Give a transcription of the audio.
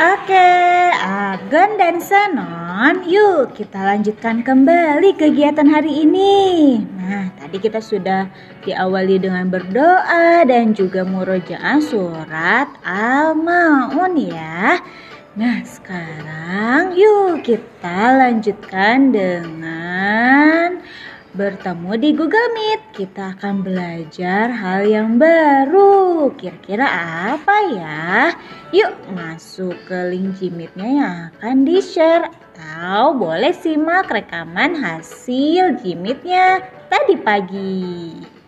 Oke, Agen dan Senon, yuk kita lanjutkan kembali kegiatan hari ini. Nah, tadi kita sudah diawali dengan berdoa dan juga murojaah surat Al-Maun ya. Nah, sekarang yuk kita lanjutkan dengan bertemu di Google Meet. Kita akan belajar hal yang baru. Kira-kira apa ya? Yuk masuk ke link Gmeet-nya yang akan di-share. Atau boleh simak rekaman hasil Gmeet-nya tadi pagi.